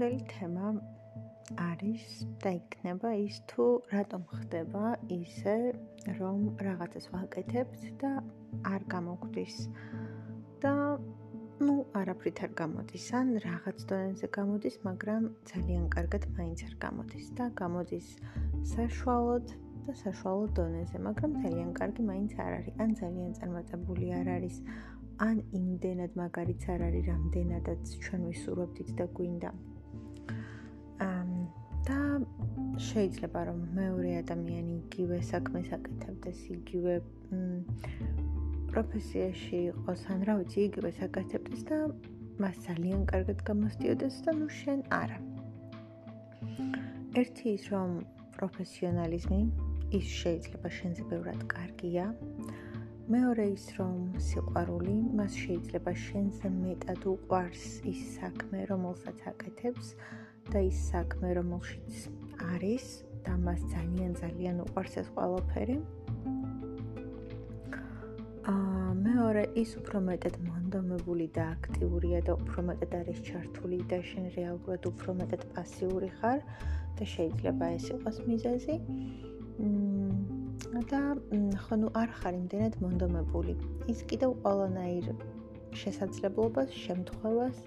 დღევანდელი თემა არის და იქნება ის თუ რატომ ხდება ისე რომ რაღაცას ვაკეთებთ და არ გამოგვდის. და ну არაფრით არ გამოდის. ან რაღაც დონეზე გამოდის მაგრამ ძალიან კარგად მაინც არ გამოდის და გამოდის საშუალოდ და საშუალო დონეზე მაგრამ ძალიან კარგი მაინც არ არის. ან ძალიან წარმატებული არ არის ან იმდენად მაგარიც არ არის რამდენადაც ჩვენ ვისურვებდით და გვინდა შეიძლება რომ მეორე ადამიანი იგივე საქმეს აკეთებდეს, იგივე პროფესიაში იყოს, ან რა ვიცი, იგივე საკეთებდეს და მას ძალიან კარგად გამოსდიოდეს და ნუ შენ არა. ერთი ის რომ პროფესიონალიზმი ის შეიძლება შენზე ბევრად კარგია. მეორე ის რომ სიყვარული მას შეიძლება შენზე მეტად უყვარს ის საქმე, რომელსაც აკეთებს. და ის საქმე რომელშიც არის და მას ძალიან ძალიან უყვარს ეს ყველაფერი. აა მეორე ის უფრო მეტად მონდომებული და აქტიურია და უფრო მეტად არის ჩართული და შენ რეალურად უფრო მეტად პასიური ხარ და შეიძლება ეს იყოს მიზეზი. მმ და ხო ნუ არ ხარ იმდენად მონდომებული. ის კიდევ ყველანაირ შესაძლებლობას, შემთხვევას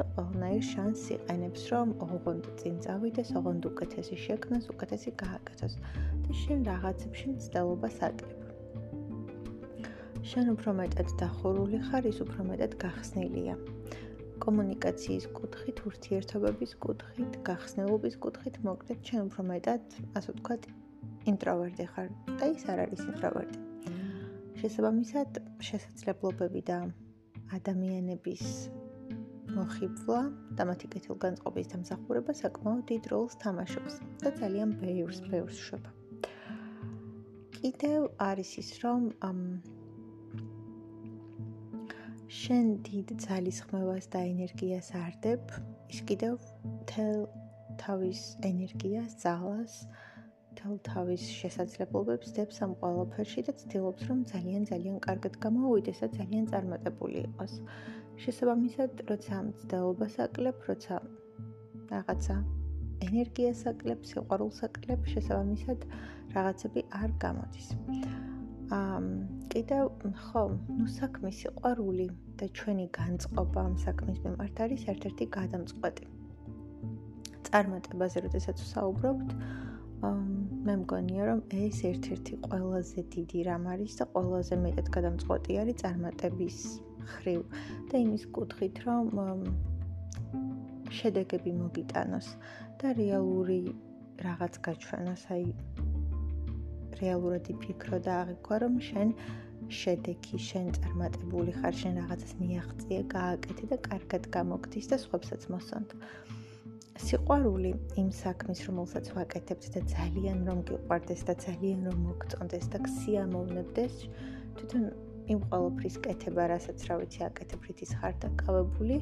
და ყველანაირ შანსს იყენებს, რომ ოღონდ წინ წავიდეს, ოღონდ უკეთესი შექმნას, უკეთესი გააკეთოს და შენ რაღაცებში მცდელობას აკლებ. შენ უფრო მეტად დახურული ხარ, ის უფრო მეტად გახსნილია. კომუნიკაციის კუთხით, ურთიერთობების კუთხით, გახსნილობის კუთხით, მოკლედ, შენ უფრო მეტად, ასე ვთქვათ, ინტროვერტი ხარ და ის არ არის ინტროვერტი. შესაბამისად, შესაძლებლობები და ადამიანების მოხიბლა და მათი კეთილგანწყობის დამსახურება საკმაოდ დიდ როლს თამაშობს და ძალიან ბევრს ბევრს შვება. კიდევ არის ის რომ შენ დიდ ძალისხმევას და ენერგიას არდებ, ის კიდევ თელ თავის ენერგიას, ძალას, თელ თავის შესაძლებლობებს დებს ამ ყველაფერში და ცდილობს რომ ძალიან ძალიან კარგად გამოვიდეს და ძალიან წარმატებული იყოს. შესაბამისად, როცა მცდელობას აკლებ, როცა რაღაცა ენერგიას აკლებ, სიყვარულს აკლებ, შესაბამისად, რაღაცები არ გამოდის. აა კიდევ ხო, ნუ საქმის სიყვარული და ჩვენი განწყობა ამ საქმის მიმართ არის ერთ-ერთი გადამწყვეტი. წარმატებაზე როდესაც ვსაუბრობთ, მე მგონია რომ ეს ერთ-ერთი ყველაზე დიდი რამ არის და ყველაზე მეტად გადამწყვეტი არის წარმატების ხრივ და იმის კუთხით, რომ შედეგები მოგიტანოს და რეალური რაღაც გაჩვენოს, აი რეალურად იფიქრო და აღიქვა, რომ შენ შედეგი, შენ წარმატებული ხარ, შენ რაღაცას მიაღწიე, გააკეთე და კარგად გამოგდის და სხვებსაც მოსონთ. სიყვარული იმ საქმის, რომელსაც ვაკეთებთ და ძალიან რომ გიყვარდეს და ძალიან რომ მოგწონდეს და ქსიამოვნებდეს, თვითონ იმ ყოველფრის კეთება, რასაც რა ვიცი, აკეთებ რითის ხარ დაკავებული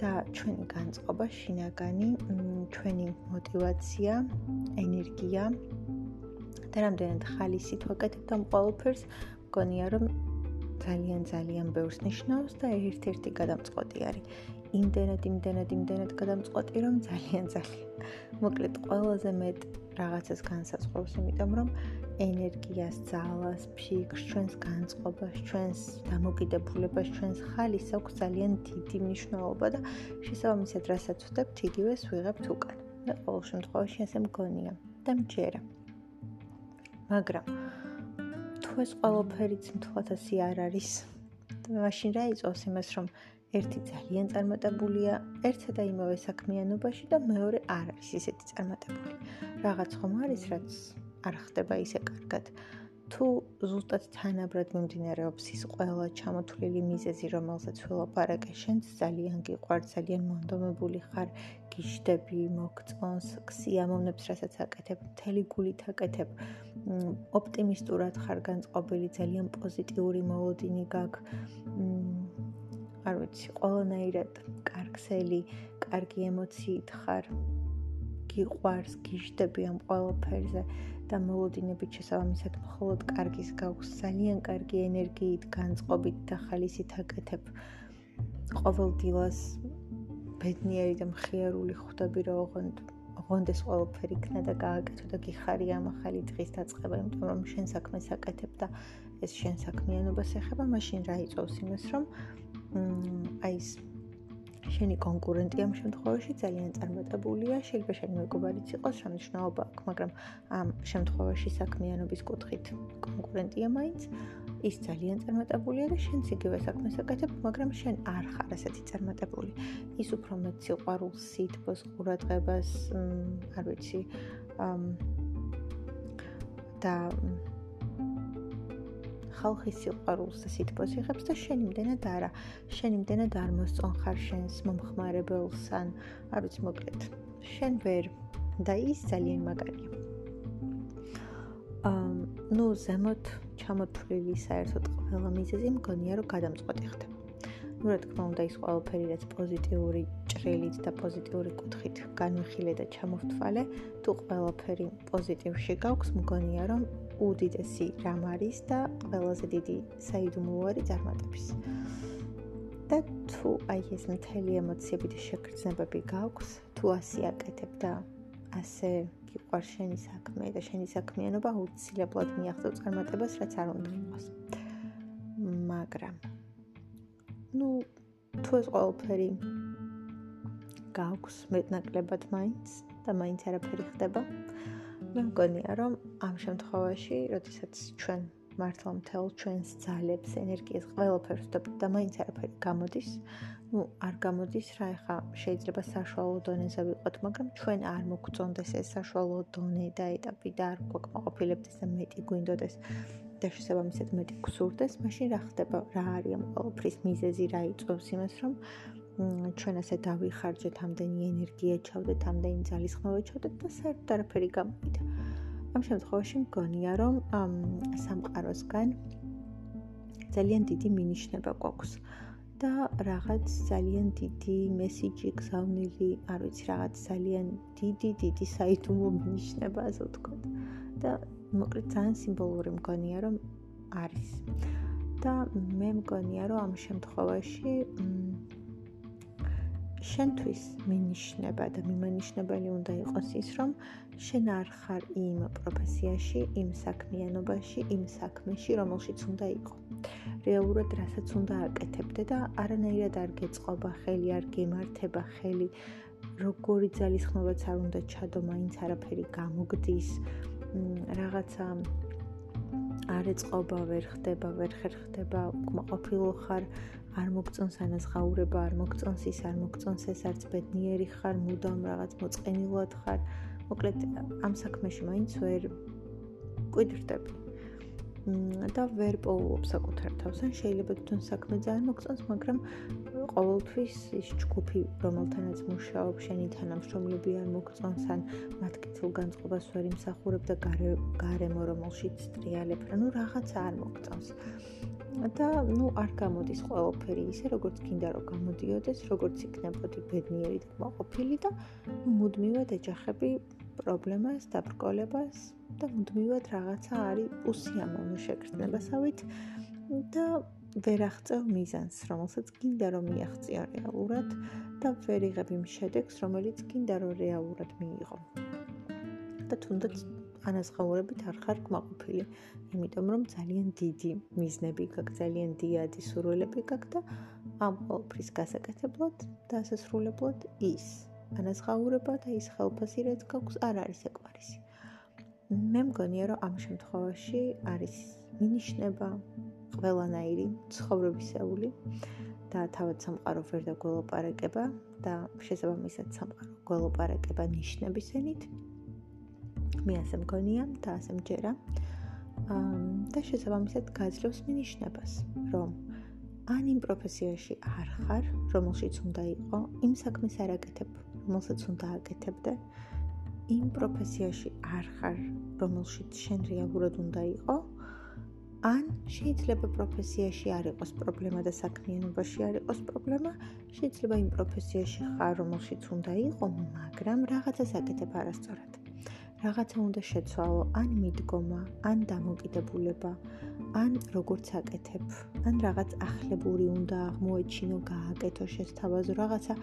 და ჩვენი განწყობა, შინაგანი, ჩვენი мотиваცია, ენერგია და რამდენად ხალისით ვაკეთებთ ამ ყოველფერს, მგონია რომ ძალიან ძალიან ბევრს ნიშნავს და ერთ-ერთი გადამწყვეტი არის. იმდენად, იმდენად, იმდენად გადამწყვეტი, რომ ძალიან ძალიან. მოკლედ, ყველაზე მეტ რაღაცას განსაზღვრავს, იმიტომ რომ ენერგიას, ძალას, ფიქრს, ჩვენს განწყობას, ჩვენს დამოკიდებულებას, ჩვენს ხალისს აქვს ძალიან დიდი მნიშვნელობა და შესაბამისად, რასაც ვხდებთ, იგივეს ვიღებთ უკან. და ყოველ შემთხვევაში ასე მგონია და მჯერა. მაგრამ თუ ეს ყველაფერიც მთლად ასე არ არის, მაშინ რა იწევს იმას, რომ ერთი ძალიან წარმატებულია ერთსა და იმავე საქმიანობაში და მეორე არ არის ისეთი წარმატებული. რაღაც ხომ არის, რაც არ ხდება ისე კარგად. თუ ზუსტად თანაბრად მიმდინარეობს ის ყველა ჩამოთვლილი მიზეზი, რომელსაც ველაპარაკე, შენ ძალიან გიყვარს, ძალიან მონდომებული ხარ, გიშდები, მოგწონს, ქსიამოვნებს, რასაც აკეთებ, მთელი გულით აკეთებ, ოპტიმისტურად ხარ განწყობილი, ძალიან პოზიტიური მოლოდინი გაქვს. არ ვიცი, ყველანაირად კარგსელი, კარგი ემოციით ხარ. გიყვარს, გიშდები ამ ყველაფერზე და მოლოდინებით შესაბამისად მხოლოდ კარგის გაქვს ძალიან კარგი ენერგიით, განწყობით და ხალისით აკეთებ. ყოველ დილას ბედნიერი და მხიარული ხვდები რომ ოღონდ ოღონდეს ყველაფერი იქნა და გააკეთო და გიხარი ამ ახალი დღის დაწყება, იმიტომ რომ შენ საქმეს აკეთებ და ეს შენ საქმიანობას ეხება, მაშინ რა იწევს იმას, რომ აი ეს შენი კონკურენტი ამ შემთხვევაში ძალიან წარმატებულია, შეიძლება შენი მეგობარიც იყოს, შემთხვევა აქვს, მაგრამ ამ შემთხვევაში საქმიანობის კუთხით კონკურენტია მაინც. ის ძალიან წარმატებულია და შენც იგივე საქმეს აკეთებ, მაგრამ შენ არ ხარ ასეთი წარმატებული. ის უფრო მეტ სიყვარულს, სითბოს, ყურადღებას, არ ვიცი, და ხალხის სიყვარულს და სითბოს იღებს და შენ იმდენად არა. შენ იმდენად არ მოსწონ ხარ შენს მომხმარებელს ან არ ვიცი მოკლედ. შენ ვერ და ის ძალიან მაგარია. აა ნუ ზემოთ ჩამოთვლილი საერთოდ ყველა მიზეზი მგონია რომ გადამწყვეტი ხდება. ну, რა თქმა უნდა, ის ყველაფერი რაც პოზიტიური ჭრილით და პოზიტიური კუთხით განვიხილე და ჩამოვთვალე, თუ ყველაფერი პოზიტივში გაქვს, მგონია რომ უდიდესი რამ არის და ყველაზე დიდი საიდუმლო არის წარმატების. და თუ აი ეს მთელი ემოციები და შეგრძნებები გაქვს, თუ ასე აკეთებ და ასე გიყვარ შენი საქმე და შენი საქმიანობა აუცილებლად მიაღწევ წარმატებას, რაც არ უნდა იყოს. მაგრამ ну, თუ ეს ყველაფერი გაქვს მეტნაკლებად მაინც და მაინც არაფერი ხდება, მე მგონია რომ ამ შემთხვევაში, როდესაც ჩვენ მართლა მთელ ჩვენს ძალებს, ენერგიას, ყველაფერს და მაინც არაფერი გამოდის, ну, არ გამოდის რა, ეხა შეიძლება საშუალო დონეზე ვიყოთ, მაგრამ ჩვენ არ მოგწონდეს ეს საშუალო დონე და ეტაპი და არ გვაკმაყოფილებდეს და მეტი გვინდოდეს და შესაბამისად მეტი გსურდეს, მაშინ რა ხდება? რა არის ამ ყველაფრის მიზეზი, რა იწვევს იმას, რომ ჩვენ ასე დავიხარჯეთ ამდენი ენერგია, ჩავდეთ ამდენი ძალისხმევა, ჩავდეთ და საერთოდ არაფერი გამოვიდა. ამ შემთხვევაში მგონია, რომ სამყაროსგან ძალიან დიდი მინიშნება გვაქვს და რაღაც ძალიან დიდი მესიჯი გზავნილი, არ ვიცი, რაღაც ძალიან დიდი, დიდი საიდუმლო მინიშნება, ასე ვთქვათ. და მოკლედ ძალიან სიმბოლური მგონია, რომ არის. და მე მგონია, რომ ამ შემთხვევაში შენთვის მინიშნება და მიმანიშნებელი უნდა იყოს ის, რომ შენ არ ხარ იმ პროფესიაში, იმ საქმიანობაში, იმ საქმეში, რომელშიც უნდა იყო. რეალურად რასაც უნდა აკეთებდე და არანაირად არ გეწყობა ხელი, არ გემართება ხელი, როგორი ძალისხმევაც არ უნდა ჩადო, მაინც არაფერი გამოგდის. რაღაცა არ ეწყობა, ვერ ხდება, ვერ ხერხდება, უკმაყოფილო ხარ, არ მოგწონს ანაზღაურება, არ მოგწონს ის, არ მოგწონს ეს, არც ბედნიერი ხარ, მუდამ რაღაც მოწყენილად ხარ. მოკლედ ამ საქმეში მაინც ვერ კვიდრდები. და ვერ პოულობ საკუთარ თავს. ან შეიძლება თვითონ საქმე ძალიან მოგწონს, მაგრამ ყოველთვის ის ჯგუფი, რომელთანაც მუშაობ, შენი თანამშრომლები არ მოგწონს, ან მათ კეთილ განწყობას ვერ იმსახურებ და გარემო რომელშიც ტრიალებ, ანუ რაღაცა არ მოგწონს. და ნუ არ გამოდის ყველაფერი ისე როგორც გინდა რომ გამოდიოდეს, როგორც იქნებოდი ბედნიერი და მოყოფილი და ნუ მუდმივად ეჯახები პრობლემას, დაბრკოლებას და მუდმივად რაღაცა არის უსიამოვნო შეგრძნებასავით და ვერ აღწევ მიზანს, რომელსაც გინდა რომ მიაღწიო რეალურად და ვერ იღებ იმ შედეგს, რომელიც გინდა რომ რეალურად მიიღო. და თუნდაც ანაზღაურებით არ ხარ კმაყოფილი, იმიტომ რომ ძალიან დიდი მიზნები გაქვს, ძალიან დიადი სურვილები გაქვს და ამ ყოველფრის გასაკეთებლად და ასასრულებლად ის ანაზღაურება და ის ხელფასი რაც გაქვს არ არის ეკმარისი. მე მგონია რომ ამ შემთხვევაში არის მინიშნება ყველანაირი ცხოვრებისეული და თავად სამყარო ვერ დაგველოპარაკება და შესაბამისად სამყარო გველოპარაკება ნიშნებისენით მე ასე მგონია და ასე მჯერა. და შესაბამისად გაძლევს მინიშნებას, რომ ან იმ პროფესიაში არ ხარ, რომელშიც უნდა იყო, იმ საქმეს არ აკეთებ, რომელსაც უნდა აკეთებდე. იმ პროფესიაში არ ხარ, რომელშიც შენ რეალურად უნდა იყო. ან შეიძლება პროფესიაში არ იყოს პრობლემა და საქმიანობაში არ იყოს პრობლემა, შეიძლება იმ პროფესიაში ხარ, რომელშიც უნდა იყო, მაგრამ რაღაცას აკეთებ არასწორად. რაღაცა უნდა შეცვალო, ან მიდგომა, ან დამოკიდებულება, ან როგორც აკეთებ, ან რაღაც ახლებური უნდა აღმოეჩინო, გააკეთო, შესთავაზო, რაღაცა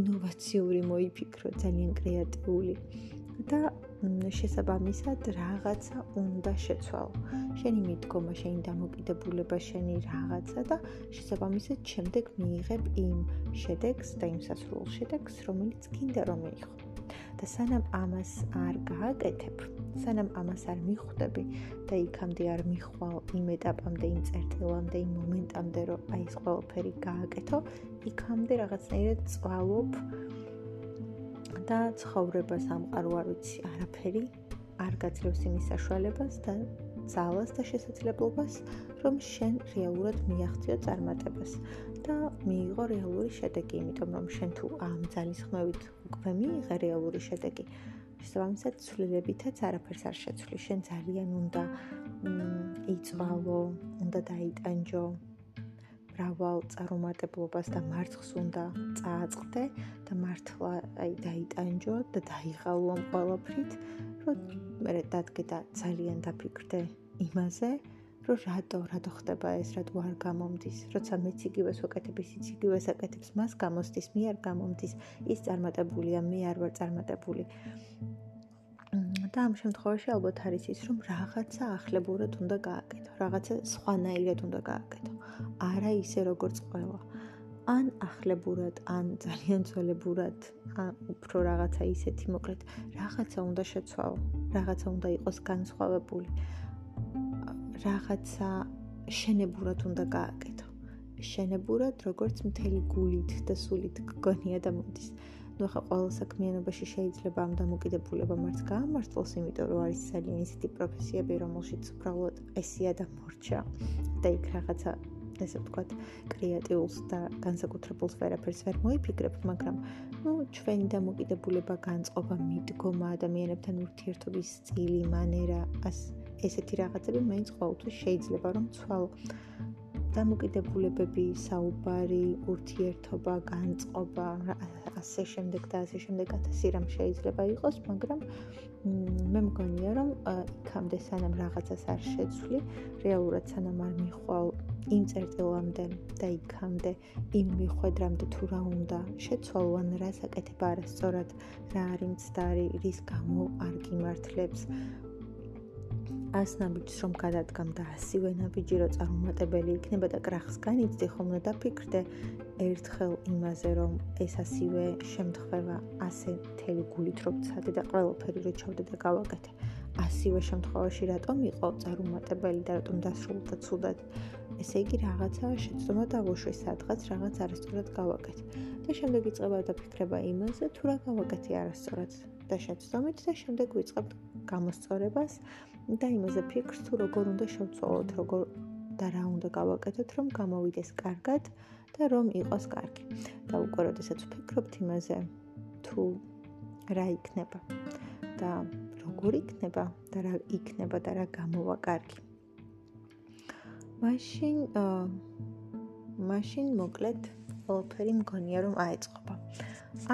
ინოვაციური მოიფიქრო, ძალიან კრეატიული. და შესაბამისად რაღაცა უნდა შეცვალო. შენი მიდგომა, შენი დამოკიდებულება, შენი რაღაცა და შესაბამისად შემდეგ მიიღებ იმ შედეგს და იმ სასრულ შედეგს, რომელიც გინდა რომ მიიღო. და სანამ ამას არ გააკეთებ, სანამ ამას არ მიხვდები და იქამდე არ მიხვალ იმ ეტაპამდე, იმ წერტილამდე, იმ მომენტამდე, რომ აი ეს ყველაფერი გააკეთო, იქამდე რაღაცნაირად წვალობ და ცხოვრებას ამყარო არ ვიცი, არაფერი არ გაძლევს იმის საშუალებას და ძალას და შესაძლებლობას, რომ შენ რეალურად მიაღწიო წარმატებას და მიიღო რეალური შედეგი, იმიტომ რომ შენ თუ ამ ძალის ხმევით უკვე მიიღე რეალური შედეგი, შესაბამისად ცვლილებითაც არაფერს არ შეცვლი. შენ ძალიან უნდა იწვალო, უნდა დაიტანჯო რავალ წარუმატებლობას და მარცხს უნდა წააწყდე და მართლა აი დაიტანჯო და დაიღალო ამ ყველაფრით, რომ მე დადგე და ძალიან დაფიქრდე იმაზე, რომ რატო, რატო ხდება ეს, რატო არ გამომდის, როცა მეც იგივეს ვაკეთებ, ისიც იგივეს აკეთებს, მას გამოსდის, მე არ გამომდის, ის წარმატებულია, მე არ ვარ წარმატებული. და ამ შემთხვევაში ალბათ არის ის, რომ რაღაცა ახლებურად უნდა გააკეთო, რაღაცა სხვანაირად უნდა გააკეთო. არა ისე როგორც ყველა. ან ახლებურად, ან ძალიან ძველებურად, ან უფრო რაღაცა ისეთი მოკლედ, რაღაცა უნდა შეცვალო, რაღაცა უნდა იყოს განსხვავებული. რაღაცა შენებურად უნდა გააკეთო. შენებურად, როგორც მთელი გულით და სულით გგონია და მოდის. ნუ ხა ყოველ საქმიანობაში შეიძლება ამ დამოკიდებულება მარც გაამართლოს, იმიტომ რომ არის ძალიან ისეთი პროფესიები, რომელშიც უბრალოდ ესია და მორჩა და იქ რაღაცა ესე ვთქვათ, კრეატიულს და განსაკუთრებულს ვერაფერს ვერ მოიფიქრებ, მაგრამ ნუ ჩვენი დამოკიდებულება განწყობა მიდგომა ადამიანებთან ურთიერთობის სტილი, მანერა, ასე ესეთი რაღაცები მაინც ყოველთვის შეიძლება რომ ცვალო. დამოკიდებულებები, საუბარი, ურთიერთობა, განწყობა, ასე შემდეგ და ასე შემდეგ ათასი რამ შეიძლება იყოს, მაგრამ მე მგონია რომ იქამდე სანამ რაღაცას არ შეცვლი, რეალურად სანამ არ მიხვალ იმ წერტილამდე და იქამდე იმ მიხვედრამდე თუ რა უნდა შეცვალო ან რა საკეთება არასწორად, რა არის მცდარი, რის გამო არ გიმართლებს, ას ნაბიჯს რომ გადადგამ და ასივე ნაბიჯი რო წარუმატებელი იქნება და კრახს განიცდი ხომ და ფიქრდე ერთხელ იმაზე რომ ეს ასივე შემთხვევა ასე მთელი გულით რომ ცადე და ყველაფერი რო ჩავდე და გავაკეთე. ასივე შემთხვევაში რატომ იყო წარუმატებელი და რატომ დასრულდა ცუდად? ესე იგი რაღაცა შეცდომა დავუშვი სადღაც რაღაც არასწორად გავაკეთე. და შემდეგ იწყება და ფიქრება იმაზე თუ რა გავაკეთე არასწორად. და შეცდომით და შემდეგ ვიწყებ გამოსწორებას და იმაზე ფიქრს თუ როგორ უნდა შევცვალოთ, როგორ და რა უნდა გავაკეთოთ, რომ გამოვიდეს კარგად და რომ იყოს კარგი. და უკვე როდესაც ვფიქრობთ იმაზე, თუ რა იქნება და როგორ იქნება და რა იქნება და რა გამოვა კარგი. მაშინ აა მაშინ მოკლედ ყველაფერი მგონია რომ აეწყობა.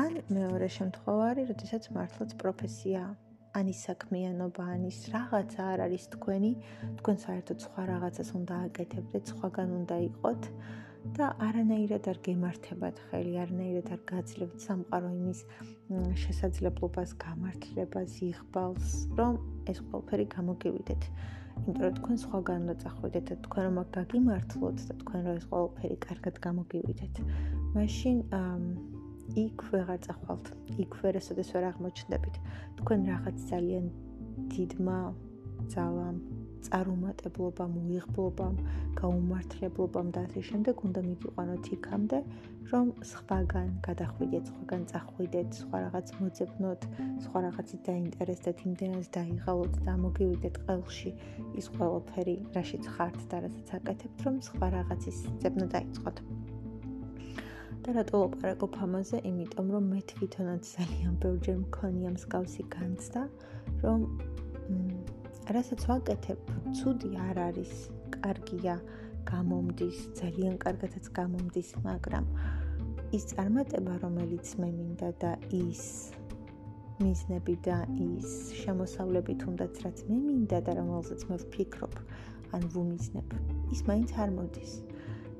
ან მეორე შემთხვევა არის, როდესაც მართლაც პროფესიაა ან ის საქმიანობა, ან ის რაღაცა არ არის თქვენი, თქვენ საერთოდ სხვა რაღაცას უნდა აკეთებდეთ, სხვაგან უნდა იყოთ და არანაირად არ გემართებათ ხელი, არანაირად არ გაძლევთ სამყარო იმის შესაძლებლობას, გამართლებას, იღბალს, რომ ეს ყველაფერი გამოგივიდეთ. იმიტომ რომ თქვენ სხვაგან უნდა წახვიდეთ და თქვენ რომ გაგიმართლოთ და თქვენ რომ ეს ყველაფერი კარგად გამოგივიდეთ. მაშინ აა იქ ვეღარ წახვალთ. იქ ვერასოდეს ვერ აღმოჩნდებით. თქვენ რაღაც ძალიან დიდმა ძალამ, წარუმატებლობამ, უიღბლობამ, გაუმართლებლობამ და ასე შემდეგ უნდა მიგიყვანოთ იქამდე, რომ სხვაგან გადახვიდეთ, სხვაგან წახვიდეთ, სხვა რაღაც მოძებნოთ, სხვა რაღაცით დაინტერესდეთ, იმდენად დაიღალოთ და მოგივიდეთ ყელში ის ყველაფერი, რაშიც ხართ და რასაც აკეთებთ, რომ სხვა რაღაცის ძებნა დაიწყოთ. და რატო ლაპარაკობ ამაზე? იმიტომ რომ მე თვითონაც ძალიან ბევრჯერ მქონია მსგავსი განცდა, რომ რასაც ვაკეთებ, ცუდი არ არის, კარგია, გამომდის, ძალიან კარგადაც გამომდის, მაგრამ ის წარმატება, რომელიც მე მინდა და ის მიზნები და ის შემოსავლები თუნდაც რაც მე მინდა და რომელზეც მე ვფიქრობ, ან ვუმიზნებ. ის მაინც არ მოდის.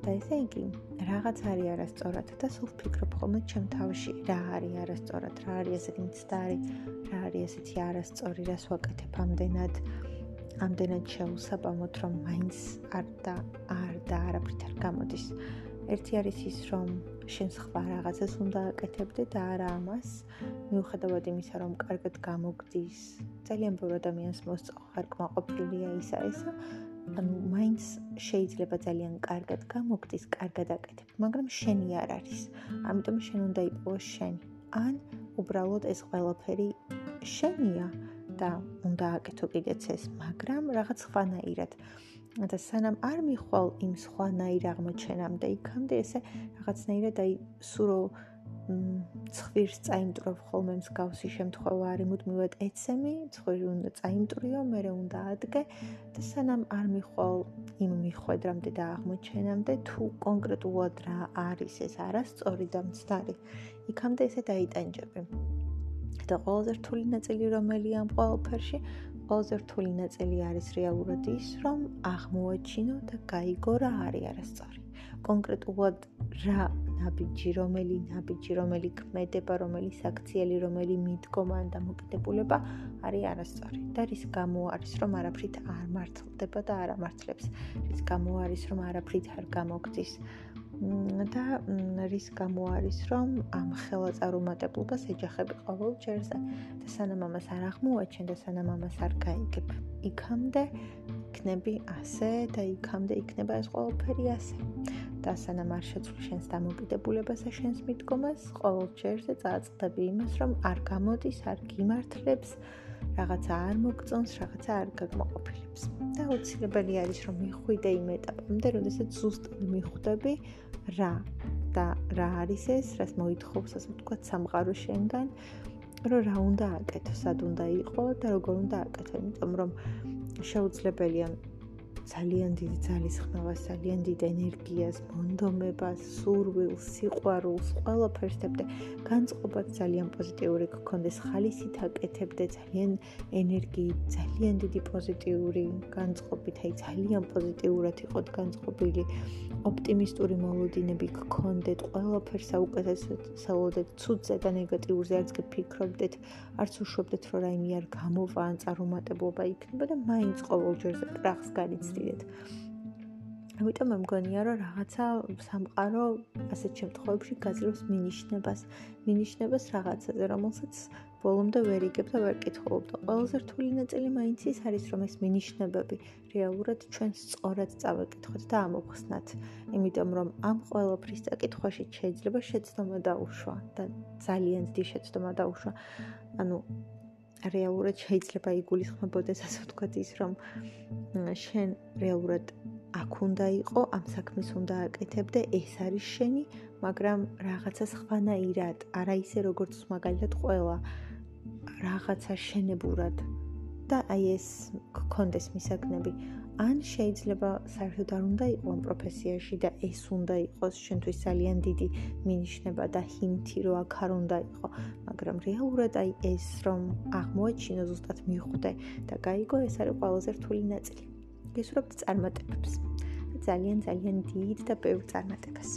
და ესე იგი, რაღაც არის არასწორად და სულ ვფიქრობ ხოლმე ჩემ თავში, რა არის არასწორად, რა არის ესეთი მცდარი, რა არის ესეთი არასწორი, რას ვაკეთებ ამდენად, ამდენად შეუსაბამოთ, რომ მაინც არ და არ და არაფრით არ გამოდის. ერთი არის ის, რომ შენ სხვა რაღაცას უნდა აკეთებდე და არა ამას. მიუხედავად იმისა, რომ კარგად გამოგდის, ძალიან ბევრ ადამიანს მოსწოხარ კმაყოფილია ისა ესა. ანუ მაინც შეიძლება ძალიან კარგად გამოგდის, კარგად აკეთებ, მაგრამ შენი არ არის. ამიტომ შენ უნდა იპოვოს შენი. ან უბრალოდ ეს ყველაფერი შენია და უნდა აკეთო კიდეც ეს, მაგრამ რაღაც სხვანაირად. და სანამ არ მიხვალ იმ სხვანაირ აღმოჩენამდე, იქამდე ესე რაღაცნაირად აი სურო ცხვირს წაიმტრობ ხოლმე მსგავსი შემთხვევა არის მუდმივად ეცემი, ცხვირი უნდა წაიმტრიო, მე რა უნდა ადგე და სანამ არ მიხვალ იმ მიხვედრამდე და აღმოჩენამდე თუ კონკრეტულად რა არის ეს არასწორი და მცდარი, იქამდე ესე დაიტანჯები. და ყველაზე რთული ნაწილი რომელია ამ ყველაფერში, ყველაზე რთული ნაწილი არის რეალურად ის, რომ აღმოაჩინო და გაიგო რა არის არასწორი. კონკრეტულად რა ნაბიჯი, რომელი ნაბიჯი, რომელი ქმედება, რომელი საქციელი, რომელი მიდგომა ან დამოკიდებულება არის არასწორი. და რის გამო არის, რომ არაფრით არ მართლდება და არ ამართლებს. რის გამო არის, რომ არაფრით არ გამოგდის. და რის გამო არის, რომ ამ ხელაწარუმატებლობას ეჯახები ყოველ ჯერზე და სანამ ამას არ აღმოაჩენ და სანამ ამას არ გაიგებ, იქამდე იქნები ასე და იქამდე იქნება ეს ყველაფერი ასე. და სანამ არ შეცვლი შენს დამოკიდებულებას და შენს მიდგომას, ყოველ ჯერზე წააწყდები იმას, რომ არ გამოდის, არ გიმართლებს, რაღაცა არ მოგწონს, რაღაცა არ გაგმოყოფილებს. და აუცილებელი არის, რომ მიხვიდე იმ ეტაპამდე, როდესაც ზუსტად მიხვდები რა და რა არის ეს, რაც მოითხოვს, ასე ვთქვათ, სამყარო შენგან, რომ რა უნდა აკეთო, სად უნდა იყო და როგორ უნდა აკეთო, იმიტომ რომ შეუძლებელია ძალიან დიდი ძალისხმევას, ძალიან დიდ ენერგიას, მონდომებას, სურვილს, სიყვარულს, ყველაფერს და განწყობაც ძალიან პოზიტიური გქონდეს, ხალისით აკეთებდე ძალიან ენერგიით, ძალიან დიდი პოზიტიური განწყობით, აი ძალიან პოზიტიურად იყოთ განწყობილი, ოპტიმისტური მოლოდინები გქონდეთ, ყველაფერს აუკეთესოთ, საუბრობთ ცუდზე და ნეგატიურზე, არც გფიქრობდეთ, არც უშვებდეთ, რომ რაიმე არ გამოვა ან წარუმატებლობა იქნება და მაინც ყოველჯერზე პრახს განიცდით. ვიდეთ. ამიტომ მე მგონია, რომ რაღაცა სამყარო ასეთ შემთხვევებში გაძლევს მინიშნებას, მინიშნებას რაღაცაზე, რომელსაც ბოლომდე ვერ იგებ და ვერ კითხულობ და ყველაზე რთული ნაწილი მაინც ის არის, რომ ეს მინიშნებები რეალურად ჩვენს სწორად წავეკითხოთ და ამოხსნათ. იმიტომ რომ ამ ყველაფრის წაკითხვაში შეიძლება შეცდომა დაუშვა და ძალიან დიდი შეცდომა დაუშვა. ანუ რეალურად შეიძლება იგულისხმებოდეს ასე ვთქვათ ის რომ შენ რეალურად აქ უნდა იყო ამ საქმეს უნდა აკეთებდე ეს არის შენი მაგრამ რაღაცა სხვანაირად არა ისე როგორც მაგალითად ყველა. რაღაცა შენებურად. და აი ეს გქონდეს მისაგნები ან შეიძლება საერთოდ არ უნდა იყოს ამ პროფესიაში და ეს უნდა იყოს შენთვის ძალიან დიდი მინიშნება და ჰინთი რო აქ არ უნდა იყოს. მაგრამ რეალურად აი ეს რომ აღმოაჩინო ზუსტად მიხვდე და გაიგო ეს არის ყველაზე რთული ნაწილი. გესურვებთ წარმატებებს. ძალიან ძალიან დიდ და ბევრ წარმატებას